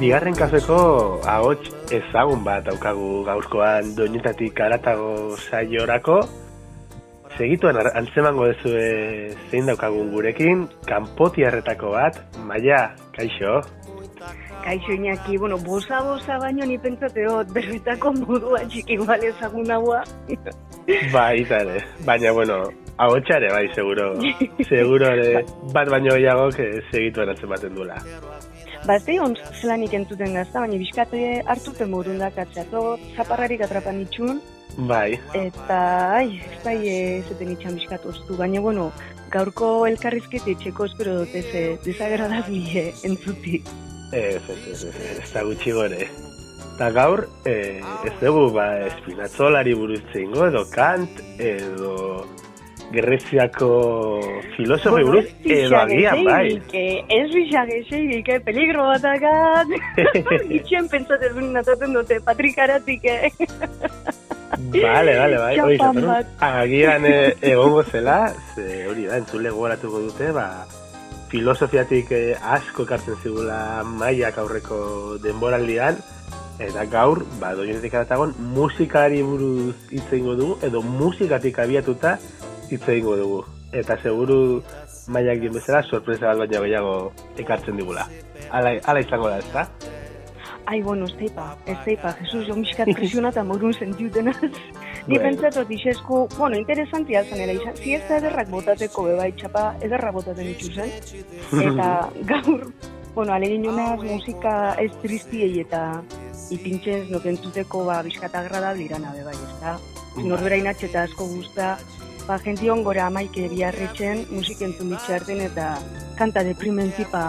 Bigarren kafeko ahots ezagun bat daukagu gaurkoan doinetatik aratago saiorako. Segituan antzemango dezu zein daukagun gurekin, kanpotiarretako bat, maia, kaixo. Kaixo inaki, bueno, bosa bosa baino ni pentsateo berritako modua txiki igual ezagun haua. bai, ere, baina bueno, ahotxare bai, seguro, seguro ere, bat baino gehiago que segituan antzematen dula. Ba, ez on zelanik entzuten gazta, baina bizkate hartuten morundak atxato, zaparrarik atrapan itxun. Bai. Eta, ai, da, ez zuten itxan bizkatu oztu, baina, bueno, gaurko elkarrizkete txeko espero dut ez desagradabile entzuti. Ez, ez, ez, ez, ez, da gutxi gore. Eta gaur, eh, ez dugu, ba, espinatzolari buruz edo kant, edo Greziako filosofi buruz, edo agian, bai. Ez rixage zeirik, eh, peligro bat agat. Itxien pentsatzen duen nataten dute, patrikaratik, eh. Vale, vale, bai. Oi, agian eh, egongo zela, ze hori da, entzule gogoratuko dute, ba, filosofiatik eh, asko ekartzen zigula maiak aurreko denboraldian, eta gaur, ba, doienetik aratagon, musikari buruz hitz dugu, edo musikatik abiatuta, hitz egingo dugu. Eta seguru maiak dien bezala, sorpresa bat baina gehiago ekartzen digula. Ala, ala izango da, ez? Ai, bueno, ez teipa, ez teipa, Jesus, jo miskat presionata morun sentiutenaz. Ni bueno. pentsatot isesko, bueno, interesantia zen ere, izan, si ez da ederrak botateko beba itxapa, ederra botaten itxu zen. Eta gaur, bueno, alegin musika ez tristiei eta ipintxez nokentzuteko ba, biskat agradable irana beba, ez da? Norbera inatxeta asko guzta, ba, jention gora amaike biarretzen musik entzun bitxarten eta kanta deprimentipa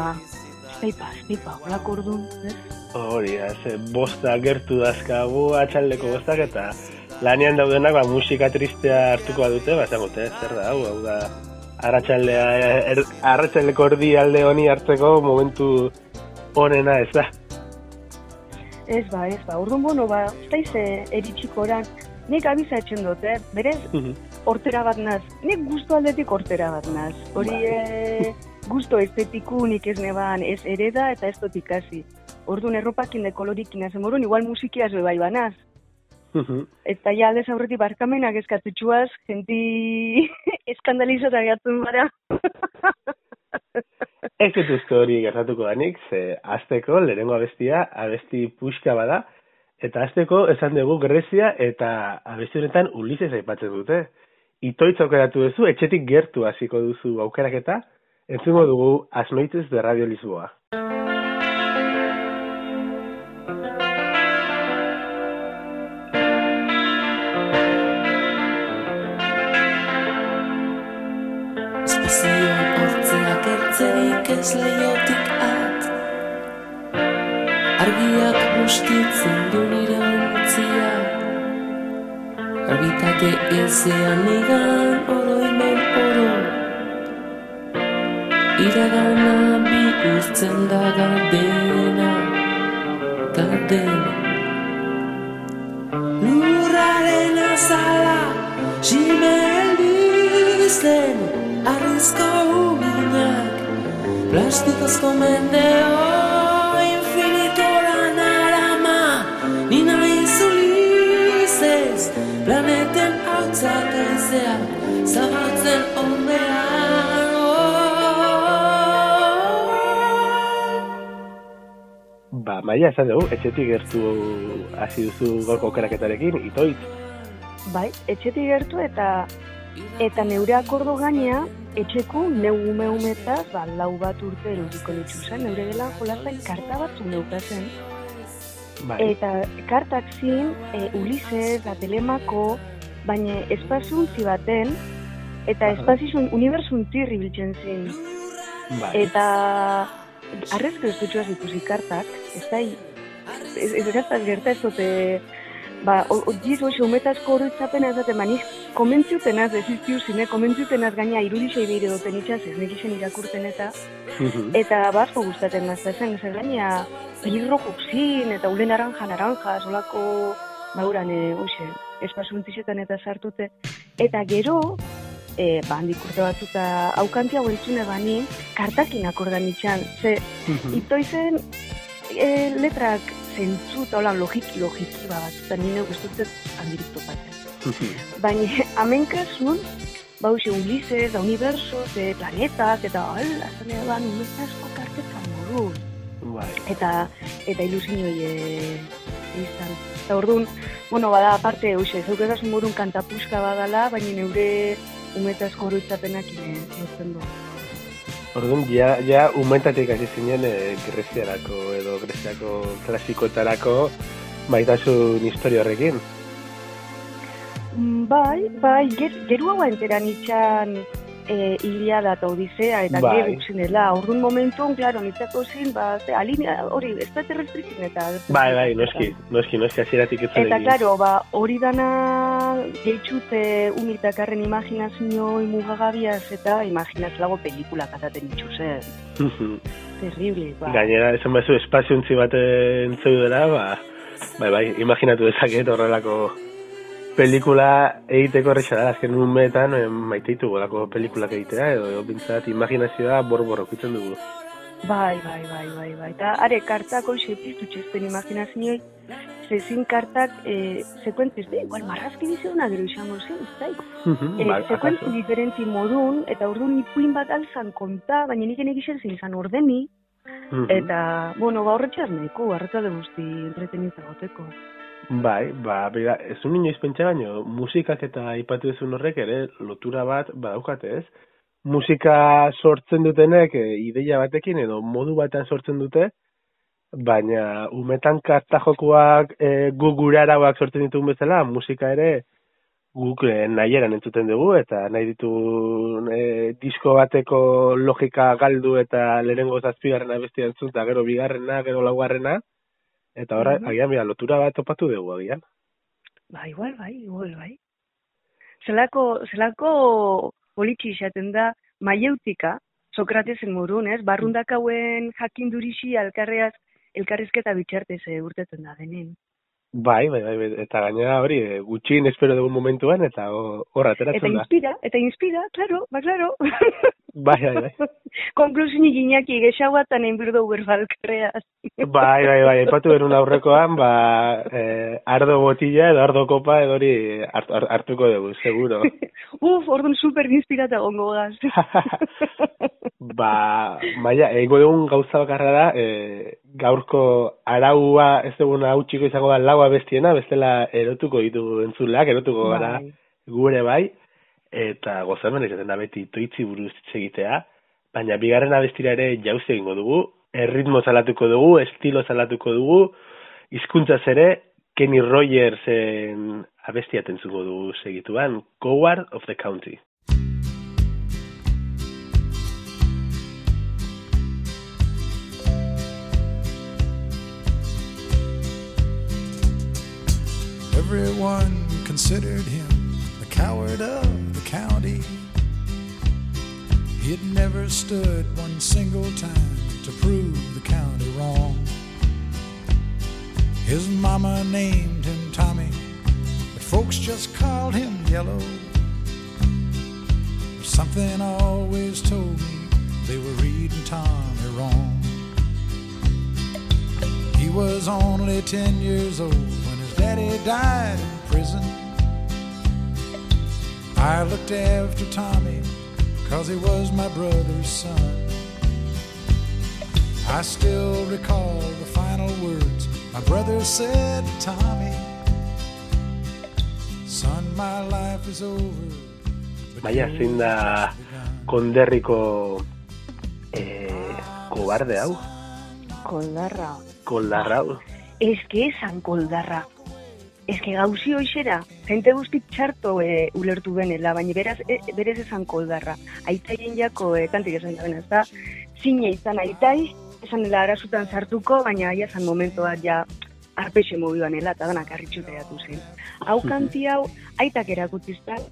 steipa, steipa, hola kordun, ez? Hori, ez, bosta gertu dazkagu atxaldeko bostak eta lanian daudenak ba, musika tristea hartuko dute, ba, zagote, zer da, hau, hau da, arratxaldea, er, arratxaldeko ordi alde honi hartzeko momentu onena ez da. Ez ba, ez ba, urduan bono ba, ez da eritxiko oran, nik abiza etxen dute, berez, mhm ortera bat naz. Nik guztu aldetik ortera bat naz. Hori bai. e, guztu estetiku nik ez neban ez ereda eta ez dut ikasi. Orduan erropakin de kolorikin azen morun, igual musikia zue bai banaz. Eta ja aldez aurretik barkamenak eskatutxuaz, jenti eskandalizota gehatzen bara. Ez dut uste hori gertatuko danik, ze azteko, lehenengo abestia, abesti puxka bada, eta azteko esan dugu Grezia eta abesti honetan Ulises aipatzen dute itoitz aukeratu duzu, etxetik gertu hasiko duzu aukeraketa, entzungo dugu asnoitez de Radio Lisboa. Espazioan hortzeak ertzerik ez lehiotik at Argiak bustitzen du nire Arbitate ezean igan Iragana bi urtzen da gardena Gardena. Lurraren azala Jime elbizten Arrizko uginak Plastikozko mendeo planeten hautzak aizea maia esan dugu, etxetik gertu hasi duzu gorko keraketarekin, itoit? Bai, etxetik gertu eta eta neure akordo gaina, etxeko neu ume umetaz, ba, lau bat urte erudiko zen, neure dela jolazten karta batzu neukazen, Bai. Eta kartak zin, e, Ulises, la Telemako, baina espazuntzi baten, eta espazizun unibersuntzi biltzen zin. Bai. Eta arrezko ez dutxuaz ikusi kartak, ez da, ez, ez gaztaz gerta ez dute ba, jiz hoxe, umetazko oroitzapen ez dute, maniz, komentziuten az, ez iztiu zine, komentziuten az gaina irudixei behire duten itxaz, ez nik isen irakurten eta, Mhm. eta basko gustaten gaztazen, zer gaina, pelirro zin, eta ule naranja, naranja, solako, bauran, e, hoxe, espasuntzizetan eta sartute, eta gero, e, ba, handik urte batzuta, aukanti hau entzune bani, kartakin akordan itxan, ze, Mhm. itoizen, e, letrak zentzu eta hola logiki, logiki, ba, batzutan nire guztutzen handirik topatzen. Mhm. Baina, hemen kasun, ba, hoxe, Ulises, da universos, de planetak, eta, ala, zane, ba, numezazko kartetan moru. Bai. Eta, eta ilusinoi e, izan. Eta orduan, bueno, bada, aparte, hoxe, zeukedasun morun kantapuska badala, baina neure umetazko oroitzapenak inozen du. Orduan, ja, ja umentatik hasi zinen e, greziarako edo greziako klasikoetarako maitasun historia horrekin. Mm, Bai, bai, ger, geru hau enteran itxan e, Iliada eta Odisea eta Bai. bai. zinela. Orduan momentuan, klaro, nitzako zin, ba, ze, alinea, hori, ez da terrestrikin eta... Bai, bai, noski, noski, noski, hasieratik ez zen Eta, klaro, ba, hori dana gehitzute unitakarren imaginazioi mugagabiaz eta imaginaz lago pelikula kataten itxuzen. Mhm. Terrible, ba. Gainera, esan bezu espaziontzi baten zeudela, ba, bai, bai, imaginatu dezaket horrelako pelikula egiteko erresa da, azken unmeetan eh, maite ditugu lako pelikulak egitea, edo, bintzat imaginazioa bor-bor dugu. Bai, bai, bai, bai, bai. Eta are kartako xepiztu txesten imaginazioi, zezin kartak e, sekuentziz, de, igual marrazki bizeuna gero izango zen, ez da? E, ba, sekuentzi diferentzi modun, eta orduan ipuin bat alzan konta, baina nik egiten zin izan ordeni, Mhm. eta, bueno, ba horretxar nahiko, arreta de guzti entretenitza goteko. Bai, ba, bera, ez un inoiz pentsa baino, musikak eta ipatu ezun horrek ere lotura bat badaukate ez. Musika sortzen dutenek e, ideia batekin edo modu batean sortzen dute, baina umetan karta jokuak e, gu gure arauak sortzen ditugun bezala, musika ere guk e, nahieran entzuten dugu eta nahi ditu e, disko bateko logika galdu eta lehenengo zazpigarrena bestia entzun, gero bigarrena, gero laugarrena, eta horra, Mhm. agian, mira, lotura bat topatu dugu, agian. Ba, igual, bai, igual, bai. Zelako, zelako politxi izaten da, maieutika, Sokratesen morun, ez? Barrundak hauen jakindurixi alkarreaz, elkarrizketa bitxartez eh, urtetzen da denen. Bai, bai, bai, bai, eta gainera hori, e, gutxin espero dugun momentuan, eta ho- horra Eta ateratzen da. inspira, eta inspira, claro, ba, claro. Bai, bai, bai. Konklusinik inaki, gexauatan enbirdo berbalkarreaz. Bai, bai, bai, epatu benun aurrekoan, ba, eh, ardo botila edo ardo kopa edo hori hart, hart- hartuko dugu, seguro. Uf, orduan super inspirata gongo gaz. ba, maia, egingo dugun gauza bakarra da, e, gaurko araua ez duguna hau txiko izango da laua bestiena, bestela erotuko ditugu entzuleak, erotuko gara Bai. gure bai, eta gozamen izaten da beti toitzi buruz egitea, baina bigarren abestira ere jauzi egingo dugu, erritmo salatuko dugu, estilo salatuko dugu, hizkuntzaz ere, Kenny Rogersen abestia entzuko dugu segituan, Coward of the County. Everyone considered him the coward of the county. He'd never stood one single time to prove the county wrong. His mama named him Tommy, but folks just called him Yellow. But something always told me they were reading Tommy wrong. He was only 10 years old when his daddy died in prison. I looked after Tommy cause he was my brother's son. I still recall the final words my brother said to Tommy Son, my life is over. but Baina, yours zein da has begun." konderriko eh, kobarde hau? Koldarra. Koldarra hau? Ez que esan koldarra. Que gauzi hoxera, jente guztik txarto e, ulertu benela, baina beraz, e, berez esan koldarra. Aitaien jako, e, kantik esan da ez da, zine izan aitai, esan dela arazutan sartuko, baina aia zan momentoa ja arpexe mobibanela, eta danak arritxuteatu zen. Hau kanti hau, aitak erakutiztan,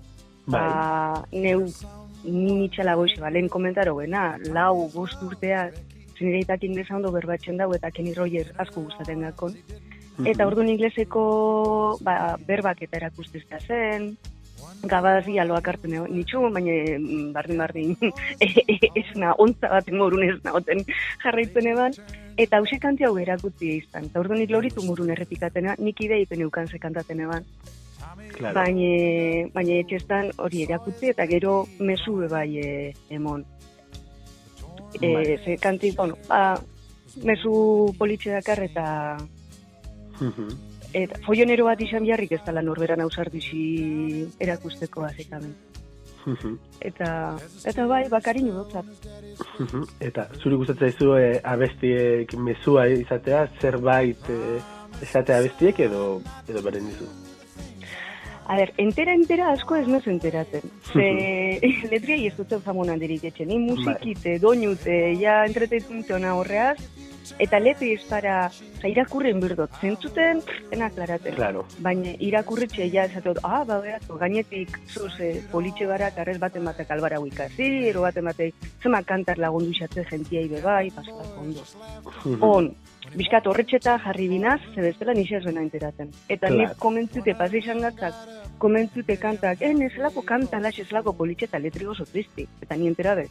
Bai. ba, neu ninitxala goize, ba, lehen komentaro gena, lau bost urtea, zinire itakin ondo berbatzen dago, eta Kenny Rogers asko gustaten gakon. Eta orduan ingleseko ba, berbak eta erakustizta zen, gabazi aloak hartzen nitxu, baina mm, bardin-bardin esna ontza bat morun esna oten jarraitzen eban. Eta hause kanti hau erakutzi izan. Eta orduan nik loritu morun errepikaten eban, nik ide ipen eukan ze kantaten eban. Claro. Baina, baina etxestan hori erakutzi eta gero mesu bai e, emon. E, ze kanti, bueno, ba, mesu politxe dakar eta Mhm. eta foionero bat izan biharrik ez dela norberan ausartixi erakusteko azekamen. Mhm. Eta, eta bai, bakarin udotzat. Mhm. Eta zuri gustatzen zaizu e, abestiek mezua izatea, zerbait e, esatea abestiek edo edo beren dizu. A ber, entera entera asko ez nez enteratzen. Ze letriai ez duten famon handirik etxe. Ni musikite, doinute, ja entretenute ona horreaz, eta letri ez para, oza, irakurren birdot, zentzuten, ena klaraten. Claro. Baina irakurritxe ja esatu, ah, ba, beratu, gainetik, zuz, eh, politxe barak, arrez baten batek albara ikasi, ero baten batek, zema kantar lagundu xatze gentiai bebai, pasako ondo. Mhm. On, bizkat horretxeta jarri binaz, ze bestela nixez bena enteratzen. Eta Claro. nik komentzute pasa izan gatzak, komentzute kantak, eh, nezelako kanta lax ezelako politxe eta letri oso tristi. Eta ni enterabe.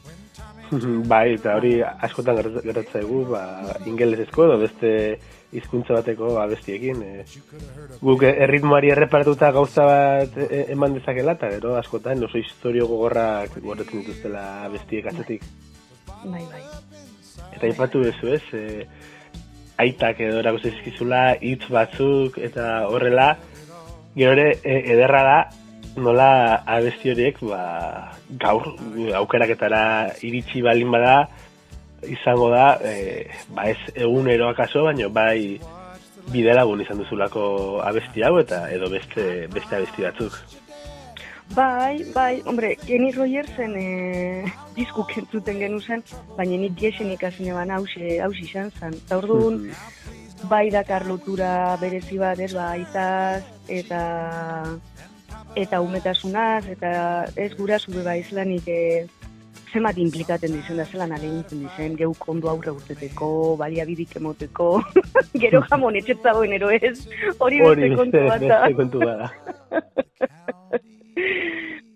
bai, eta hori askotan gertat- gertatzaigu, ba, ingelesezko edo beste hizkuntza bateko abestiekin. E, guk erritmoari erreparatuta gauza bat e, eman dezakela, eta gero askotan oso historio gogorrak gorretzen dituztela abestiek atzetik. Bai, bai. Eta ipatu duzu ez, e, aitak edo erako zaizkizula, hitz batzuk eta horrela, gero ere e, ederra da, nola abesti horiek, ba, gaur aukeraketara iritsi balin bada, izango da, e, ba ez egunero akaso, baino bai bidelagun izan duzulako abesti hau eta edo beste beste abesti batzuk. Bai, bai, hombre, Kenny Rogersen e, disku kentzuten genu zen, baina nik giesen ikasin eban hause, hause izan zen. Eta orduan, bai dakar lotura berezi bat, ez, ba, aitaz, eta eta umetasunaz, eta ez gura zube ba islanik e, zemat implikaten dizen da zelan alegintzen dizen, geuk ondo aurre urteteko, baliabidik emoteko, gero jamon etxetzagoen ero ez, hori beste kontu bat da. kontu bada.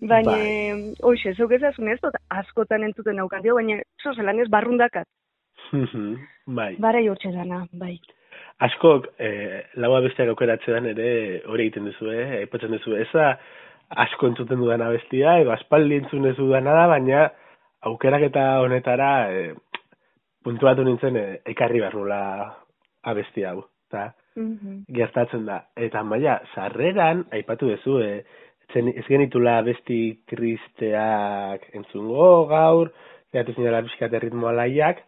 Baina, Bai. hoxe, zuk ezazun ez dut askotan entzuten naukatzio, baina zo zelan ez barrundakat. bai. Barai hortxe dana, bai. Askok, eh, lau abestiak aukeratzean ere hori egiten duzu, eh? Aipatzen duzu, ez da asko entzuten dudan abestia, edo aspaldi entzun ez dudana da, baina aukeraketa honetara eh, puntuatu nintzen eh, ekarri behar nula abesti hau. Eta Mhm. gertatzen da. Eta maia, sarreran, aipatu duzu, eh, zen, ez genitula abesti tristeak entzungo gaur, geratu zinela pixkat erritmo alaiak,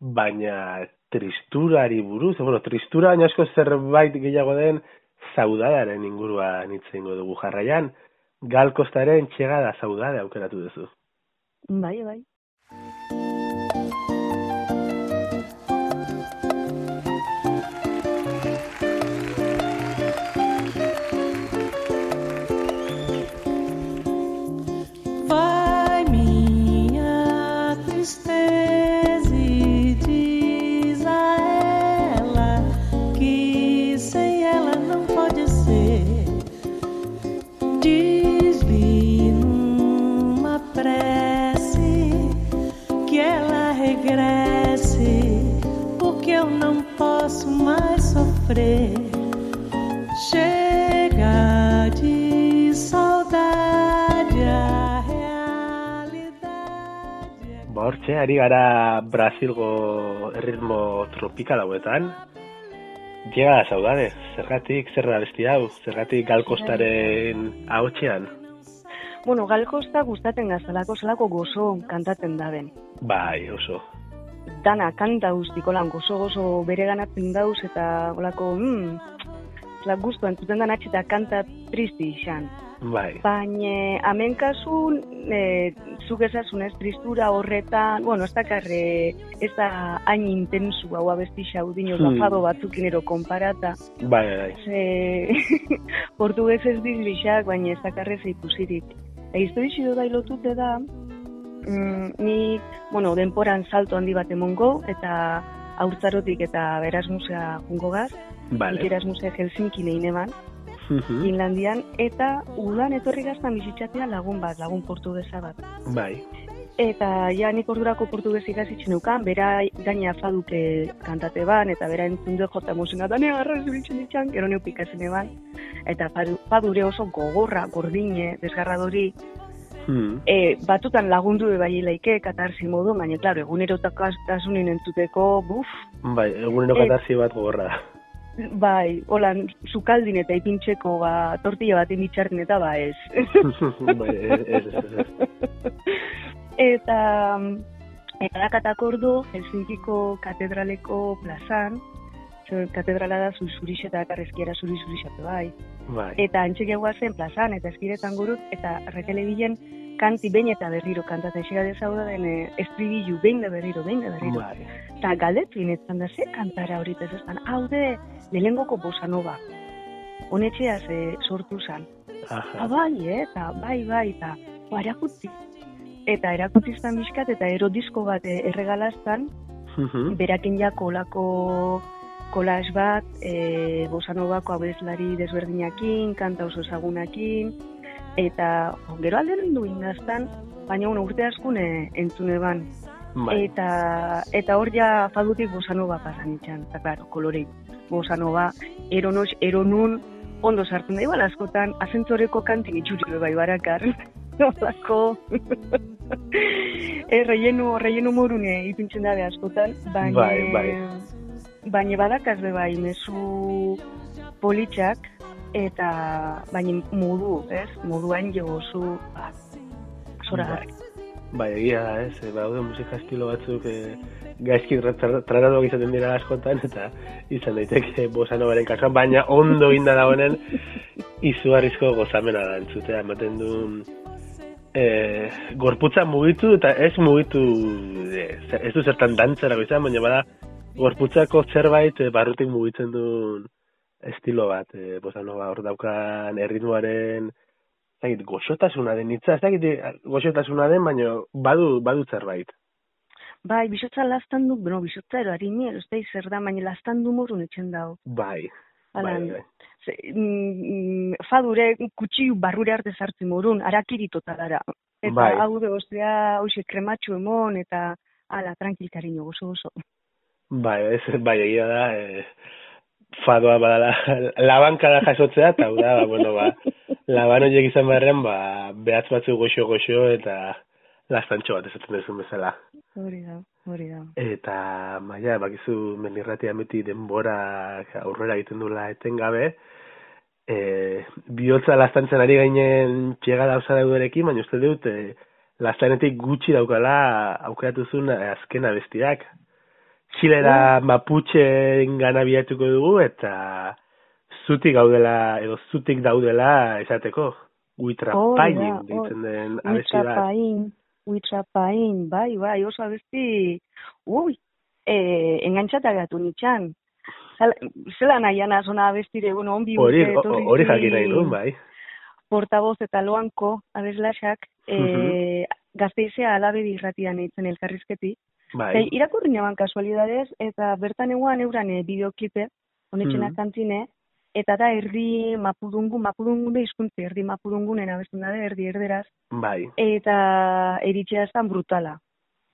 baina tristurari buruz, bueno, tristura baina asko zerbait gehiago den zaudadaren inguruan hitz dugu jarraian, Gal Kostaren txegada zaudade aukeratu duzu. Bai, bai. Ari gara Brasilgo erritmo tropikal hauetan. Llega da saudade, zergatik, zer da besti hau, zergatik Gal Kostaren ahotxean. Bueno, galkosta gustaten gazalako zelako gozo kantaten daben. Bai, oso. Dana kanta guztiko lan gozo gozo bere ganatzen dauz eta olako, mm, la guztu entzuten dan eta kanta tristi izan. Bai. Baina, hemen kasun, e, zuk ezasun ez, tristura horretan, bueno, ez dakarre, ez da hain intensu hau abesti xaudino, Hmm. fado batzukin ero konparata. Bai, bai. Ze, portugues ez dizbixak, baina ez dakarre zeikusirik. Eta historixi da lotute da, mm, ni, bueno, denporan salto handi bat emongo, eta aurtzarotik eta Erasmusea jungo gaz, Vale. Nik Erasmusea Helsinki nehin eban, Mhm. Finlandian, eta udan etorri gaztan bizitzatea lagun bat, lagun portugesa bat. Bai. Eta ja nik ordurako portugues ikasitzen neukan, bera gaina faduke kantate ban, eta bera entzun du jota musika, da nea garra zibiltzen ditxan, gero neu pikazen eban. Eta fadu, fadure oso gogorra, gordine, desgarradori, Hmm. e, batutan lagundu bai laike, katarsi modu, baina, klaro, egunerotasunin entzuteko, buf, Bai, egunero Eh. katarsi bat gogorra da. Bai, holan, sukaldin eta ipintxeko, ba, tortilla bat imitxartin eta ba ez. bai, ez, ez, ez, eta eta dakatak ordu Helsinkiko katedraleko plazan, katedrala da zu zurixe eta karrezkiera zuri zurixatu bai. Bai. Eta antxe zen plazan eta eskiretan gurut, eta rekele bilen kanti behin eta berriro kantata esiga dezauda den eh, estribillu behin da berriro, behin da berriro. Bai. Eta galdetu inetzan da ze kantara horita ez ezan, hau de lehengoko bosanova. Honetxea ze sortu zan. Aha. Ah, bai, eh, eta bai, bai, eta ba. Eta erakutzi bizkat, eta erodisko bat eh, erregalaztan, Mhm. berakin ja kolako kolas bat, e, bosanovako abeslari desberdinakin, kanta oso ezagunakin, eta oh, gero alde du indaztan, baina bueno, urte askun e, entzune ban. Bai. Eta, eta hor ja fadutik bosanova pasan itxan, eta claro, kolorei bosanova, eronos, eronun, ondo sartzen da, igual askotan, azentzoreko kantin itxuri bai barakar. Olako, e, rellenu, rellenu morune ipintzen dabe askotan, baina, Bai, bai. baina badakaz be bai, mezu politxak, eta baina modu, ez? Moduan jo zu, ba, zora Bai. Bai, egia da, ez, e, badaude musika estilo batzuk e, gaizki tra- tratatuak izaten dira askotan, eta izan daiteke bosanovaren kasuan, baina ondo inda dagoenen izugarrizko gozamena da entzutea, ematen duen e, gorputza mugitu eta ez mugitu e, ez du zertan dantzara izan, baina bada gorputzako zerbait e, barrutik mugitzen duen estilo bat, e, bosanova hor daukan erritmoaren goxotasuna den hitza, ez dakit goxotasuna den, baina badu, badu zerbait. Bai, bisotza lastan du, bueno, bisotza ero harini, ez da zer da, baina lastan du morun etxen dau. Bai. Bai, Alan, bai. ze, mm, fadure kutsi barrure arte sartzen morun, arakiri totalara. Eta Bai. hau de, ostia, hoxe krematxu emon, eta ala, tranquil cariño, gozo, gozo. Bai, ez, bai, egia da, e, fadoa badala, labanka da jasotzea, eta hau da, ba, bueno, ba, laban horiek izan beharren, ba, behatz batzu goxo-goxo eta lastantxo bat esaten duzun bezala. Hori da, hori da. Eta, maia, bakizu menirratia beti denbora aurrera egiten duela etengabe, e, bihotza lastantzen ari gainen txega dauza dauderekin, baina uste dut, e, lastanetik gutxi daukala aukeratuzun azkena bestiak. Txilera maputxeen gana bilatuko dugu, eta zutik gaudela, edo zutik daudela esateko. Hori da, ditzen den abesti bat. Uitrapain, bai, bai, oso abesti, ui, e, engantxata gatu nitxan. Zala- Zelan nahian azona abestire, bueno, onbi Hori, urte etorri hori jakin nahi nuen, bai. Portavoz eta loanko abeslasak, e, Mhm. gazteizea alabe irratian eitzen elkarrizketi. Bai. Bai. irakurri naban kasualidadez, eta bertan eguan euran e, bideoklipe, honetxena Mhm. kantzine, eta da erdi mapudungun, mapudungun da hizkuntza, erdi mapudungunen abesten da, erdi erderaz, Bai. eta eritxea estan brutala.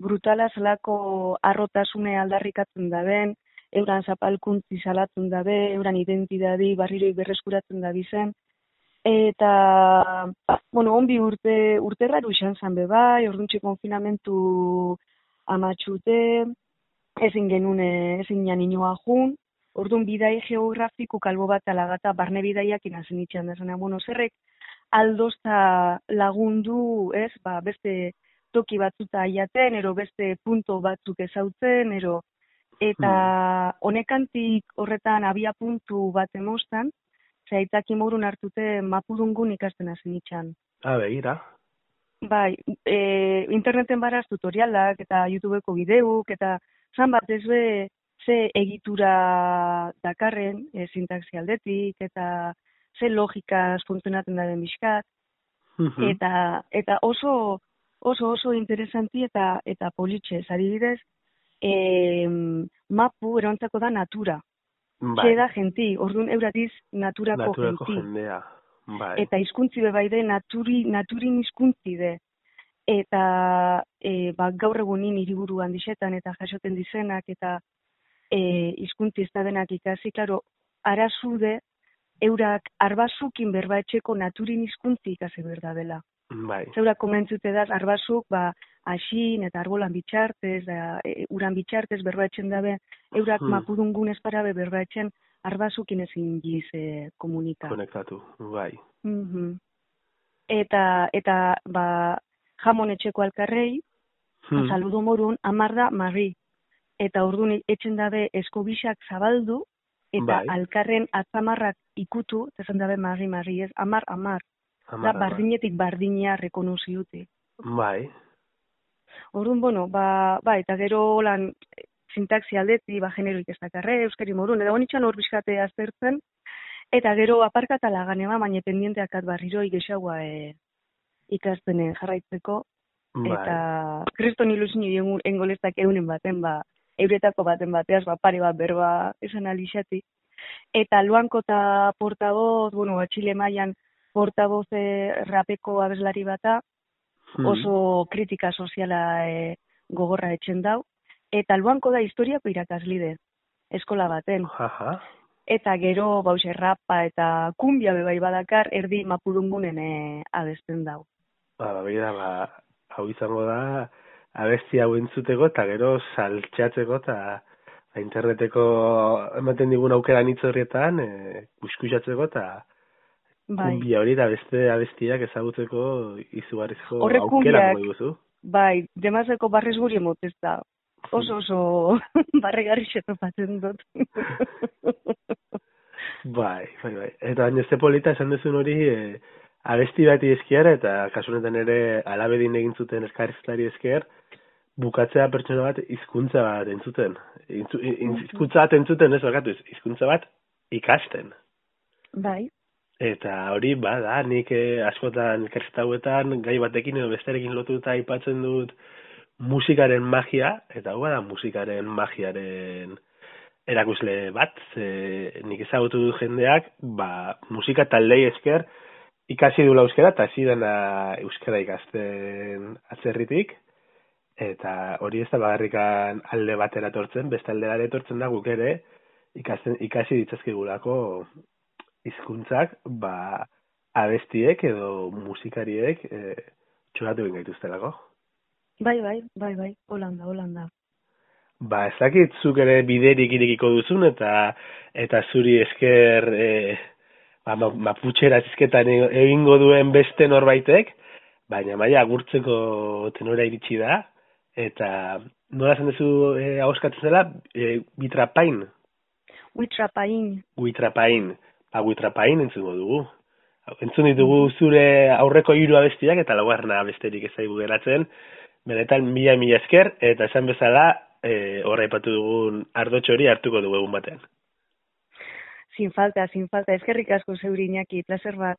Brutala zelako arrotasune aldarrikatzen daben, euran zapalkuntzi salatzen dabe, euran identidadi barriroi berreskuratzen da bizen, eta, bueno, onbi urte, urte raru izan zan be bai, orduntxe konfinamentu amatxute, ezin genune, ezin jan inoa jun, orduan bidai geografiko kalbo bat alagata barne bidaiak inazen itxan da bueno, zerrek aldozta lagundu, ez, ba, beste toki batzuta aiaten, ero beste punto batzuk ezautzen, ero, eta honekantik horretan abia puntu bat emostan, zaitaki morun hartute mapudungun ikasten hazen itxan. Ah, begira. Bai, e, interneten baraz tutorialak eta YouTubeko bideuk eta zan bat ez be ze egitura dakarren e, sintaxi aldetik eta ze logika funtzionatzen da den bizkat eta eta oso oso oso interesanti eta eta politxe, adibidez, eh mapu erontzako da natura. Bai. da genti, orduan euratiz naturako, naturako jendea. Bai. Eta hizkuntzi be bai de naturi naturin hizkuntzi de. Eta e, ba, gaur egunin hiriburuan disetan eta jasoten dizenak eta eh hizkuntzi ez da denak ikasi, claro, arazude eurak arbazukin berbaetxeko naturin hizkuntzi ikasi berda dela. Bai. Zeura komentzute da arbazuk, ba, asin eta arbolan bitxartez, da, e, uran bitxartez berbaetzen dabe, eurak hmm. mapudungun esparabe berbaetzen arbazukin ezin giz e, komunika. Konektatu, bai. Mm Eta, eta, ba, jamon etxeko alkarrei, hmm. saludo morun, amar da marri. Eta orduan etxen dabe eskobixak zabaldu, eta bai. alkarren atzamarrak ikutu, esan dabe marri marri, ez, amar, amar. Da, bardinetik bardinea rekonosi dute. Bai. Orduan, bueno, ba, ba, eta gero lan sintaxi aldeti, ba, generoik ez dakarre, euskari morun, edo honitxan hor bizkate aztertzen, eta gero aparkatala ba, baina pendienteak barriro igexagoa e, ikasten jarraitzeko, bai. eta kriston ilusin idu engolestak eunen baten, ba, euretako baten bateaz, ba, pare bat berba esan alixati. Eta luanko eta portaboz, bueno, atxile maian, portavoz rapeko abeslari bata, hmm. oso kritika soziala e, gogorra etxen dau, eta luanko da historiako irakaslide, eskola baten. Eta gero, bause, rapa eta kumbia bebai badakar, erdi mapudungunen e, abesten dau. Ba, ba, ba, ba, hau izango da, abesti hau entzuteko, eta gero saltxatzeko, eta interneteko ematen digun aukera nitzorrietan, e, buskusatzeko, eta bai. kumbia hori da beste abestiak ezagutzeko izugarrizko aukera nago duzu. Bai, demazeko barrez guri emot ez da. Oso oso barregarri xetopatzen dut. bai, bai, bai. Eta neste polita esan duzun hori e, abesti bati eskiara eta kasunetan ere alabedin egin zuten eskarriztari esker bukatzea pertsona bat hizkuntza bat entzuten. Hizkuntza bat entzuten ez, bakatu, hizkuntza bat ikasten. Bai. Eta hori, ba, da, nik eh, askotan kerstauetan gai batekin edo besterekin lotuta aipatzen dut musikaren magia, eta hau da musikaren magiaren erakusle bat, ze, nik ezagutu dut jendeak, ba, musika taldei esker ikasi du euskera eta hasi dena euskera ikasten atzerritik, eta hori ez da bagarrikan alde batera etortzen, beste aldera etortzen da guk ere, ikasten, ikasi ditzazkigulako hizkuntzak ba abestiek edo musikariek e, txoratu egin gaituztelako. Bai, bai, bai, bai, holanda, holanda. Ba, ezakit zuk ere biderik irikiko duzun eta eta zuri esker e, ba, maputxera zizketan egingo duen beste norbaitek, baina maia agurtzeko tenora iritsi da, eta nola zen duzu e, hauskatzen zela, e, bitrapain? Bitrapain. Bitrapain aguitrapain entzuko dugu. Entzun ditugu zure aurreko hiru abestiak eta laugarna besterik ez zaigu geratzen. Benetan mila mila esker eta esan bezala e, horra ipatu dugun ardotxo hori hartuko dugu egun batean. Sin falta, sin falta. Eskerrik asko zeuriñaki, placer bat.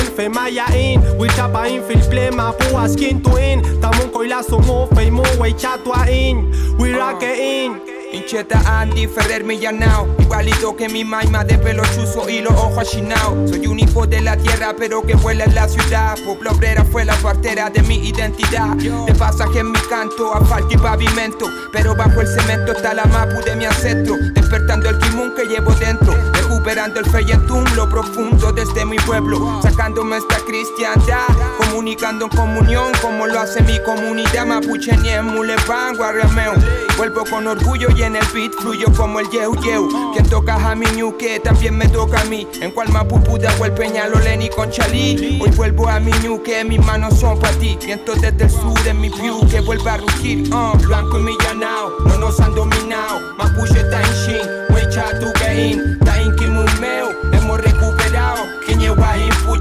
Fe maya in, witapa in fil plema Pua skin tu in Ta mun koila sungu Fei mu wei chatua in it in. Incheta Andy Ferrer Millanao Igualito que mi maima de pelo chuzo y los ojos achinados. Soy un hijo de la tierra pero que vuela en la ciudad. Pueblo obrera fue la partera de mi identidad. De pasaje en mi canto, asfalto y pavimento. Pero bajo el cemento está la mapu de mi ancestro. Despertando el kimun que llevo dentro recuperando el feyentum, lo profundo desde mi pueblo, sacándome esta cristiandad, comunicando en comunión como lo hace mi comunidad mapuche ni en Mulepan, Guarrameo. Vuelvo con orgullo y en el beat fluyo como el yeu yeu. Quien toca a mi ñuque también me toca a mí. En cual mapupu o el peñalo Lenny con Chalí. Hoy vuelvo a mi ñuque, mis manos son para ti. Viento desde el sur en mi view que vuelva a rugir. Uh, blanco y millanao, no nos han dominado. Mapuche en shin, wecha tu gain.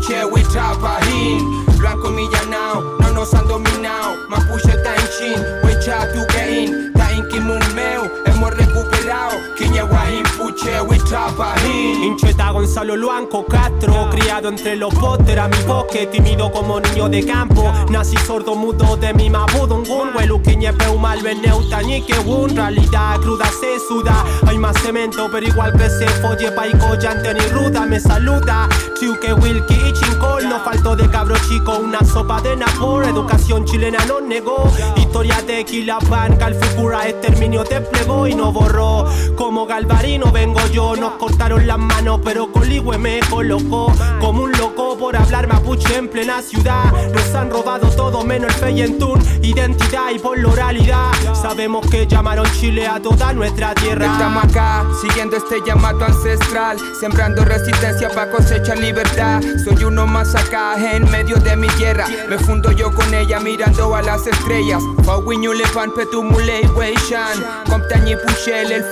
Che, we trabajín. Blanco millanao, no nos han dominado. Mapuche está en chin, we cha tu gain. Está en Kimumeo, hemos recuperado. Kiña guajín puche, we trapahin. Incheta Gonzalo Luanco Castro, criado entre los Potter a mi bosque, tímido como niño de campo. Nací sordo mudo de mi mabudungun, huelu quiñe peumal que un realidad cruda se suda. Hay más cemento, pero igual que se folle paico, llante ni ruda me saluda. Chiuque Wilkie y Chincol, no faltó de cabro chico, una sopa de napor, educación chilena no negó. Historia de Quilapan, Calfucura, exterminio desplegó y no borró. Como Galvarino vengo yo, nos cortaron las manos, pero Coligüe me colocó como un loco por hablar mapuche en plena ciudad. Nos han robado todo menos el feyentún, identidad y por la oralidad. Sabemos que llamaron Chile a toda nuestra tierra. Estamos acá, siguiendo este llamado ancestral, sembrando resistencia para cosechar libertad. Soy uno más acá, en medio de mi tierra. Me fundo yo con ella mirando a las estrellas. Fawiñu le pan petumule weishan. Comptañi pushel, el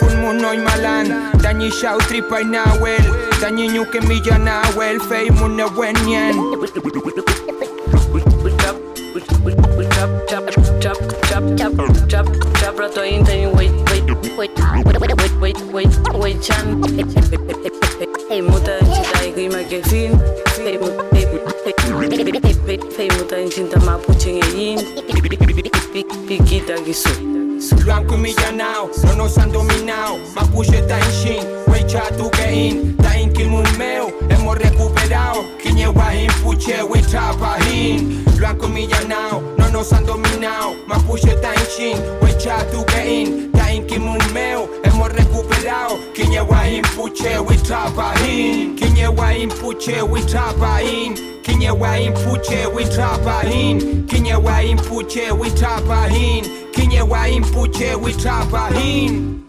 Dani shout trip right now well Dani new que mi ya na well Fame una buen yen Chaprato inten wait wait wait wait wait wait wait chan Hey muta chita y guima que fin Hey muta en cinta mapuche en el yin Piquita guiso Lo han humillado, no nos han dominado. Mapuche Tainshin, Weicha Tukein, Tain Kilmumeo, hemos recuperado. Kiñewain Puche, Weicha Pahin. Lo han humillado, no nos han dominado. Mapuche Tainshin, Weicha Tukein, ainki mumeo hemos recuperado. Kinye wahin puche we trabahin kinye wahin puche we trabahin kinye wahin puche we trabahin kinye wahin puche we trabahin kinye wahin puche we trabahin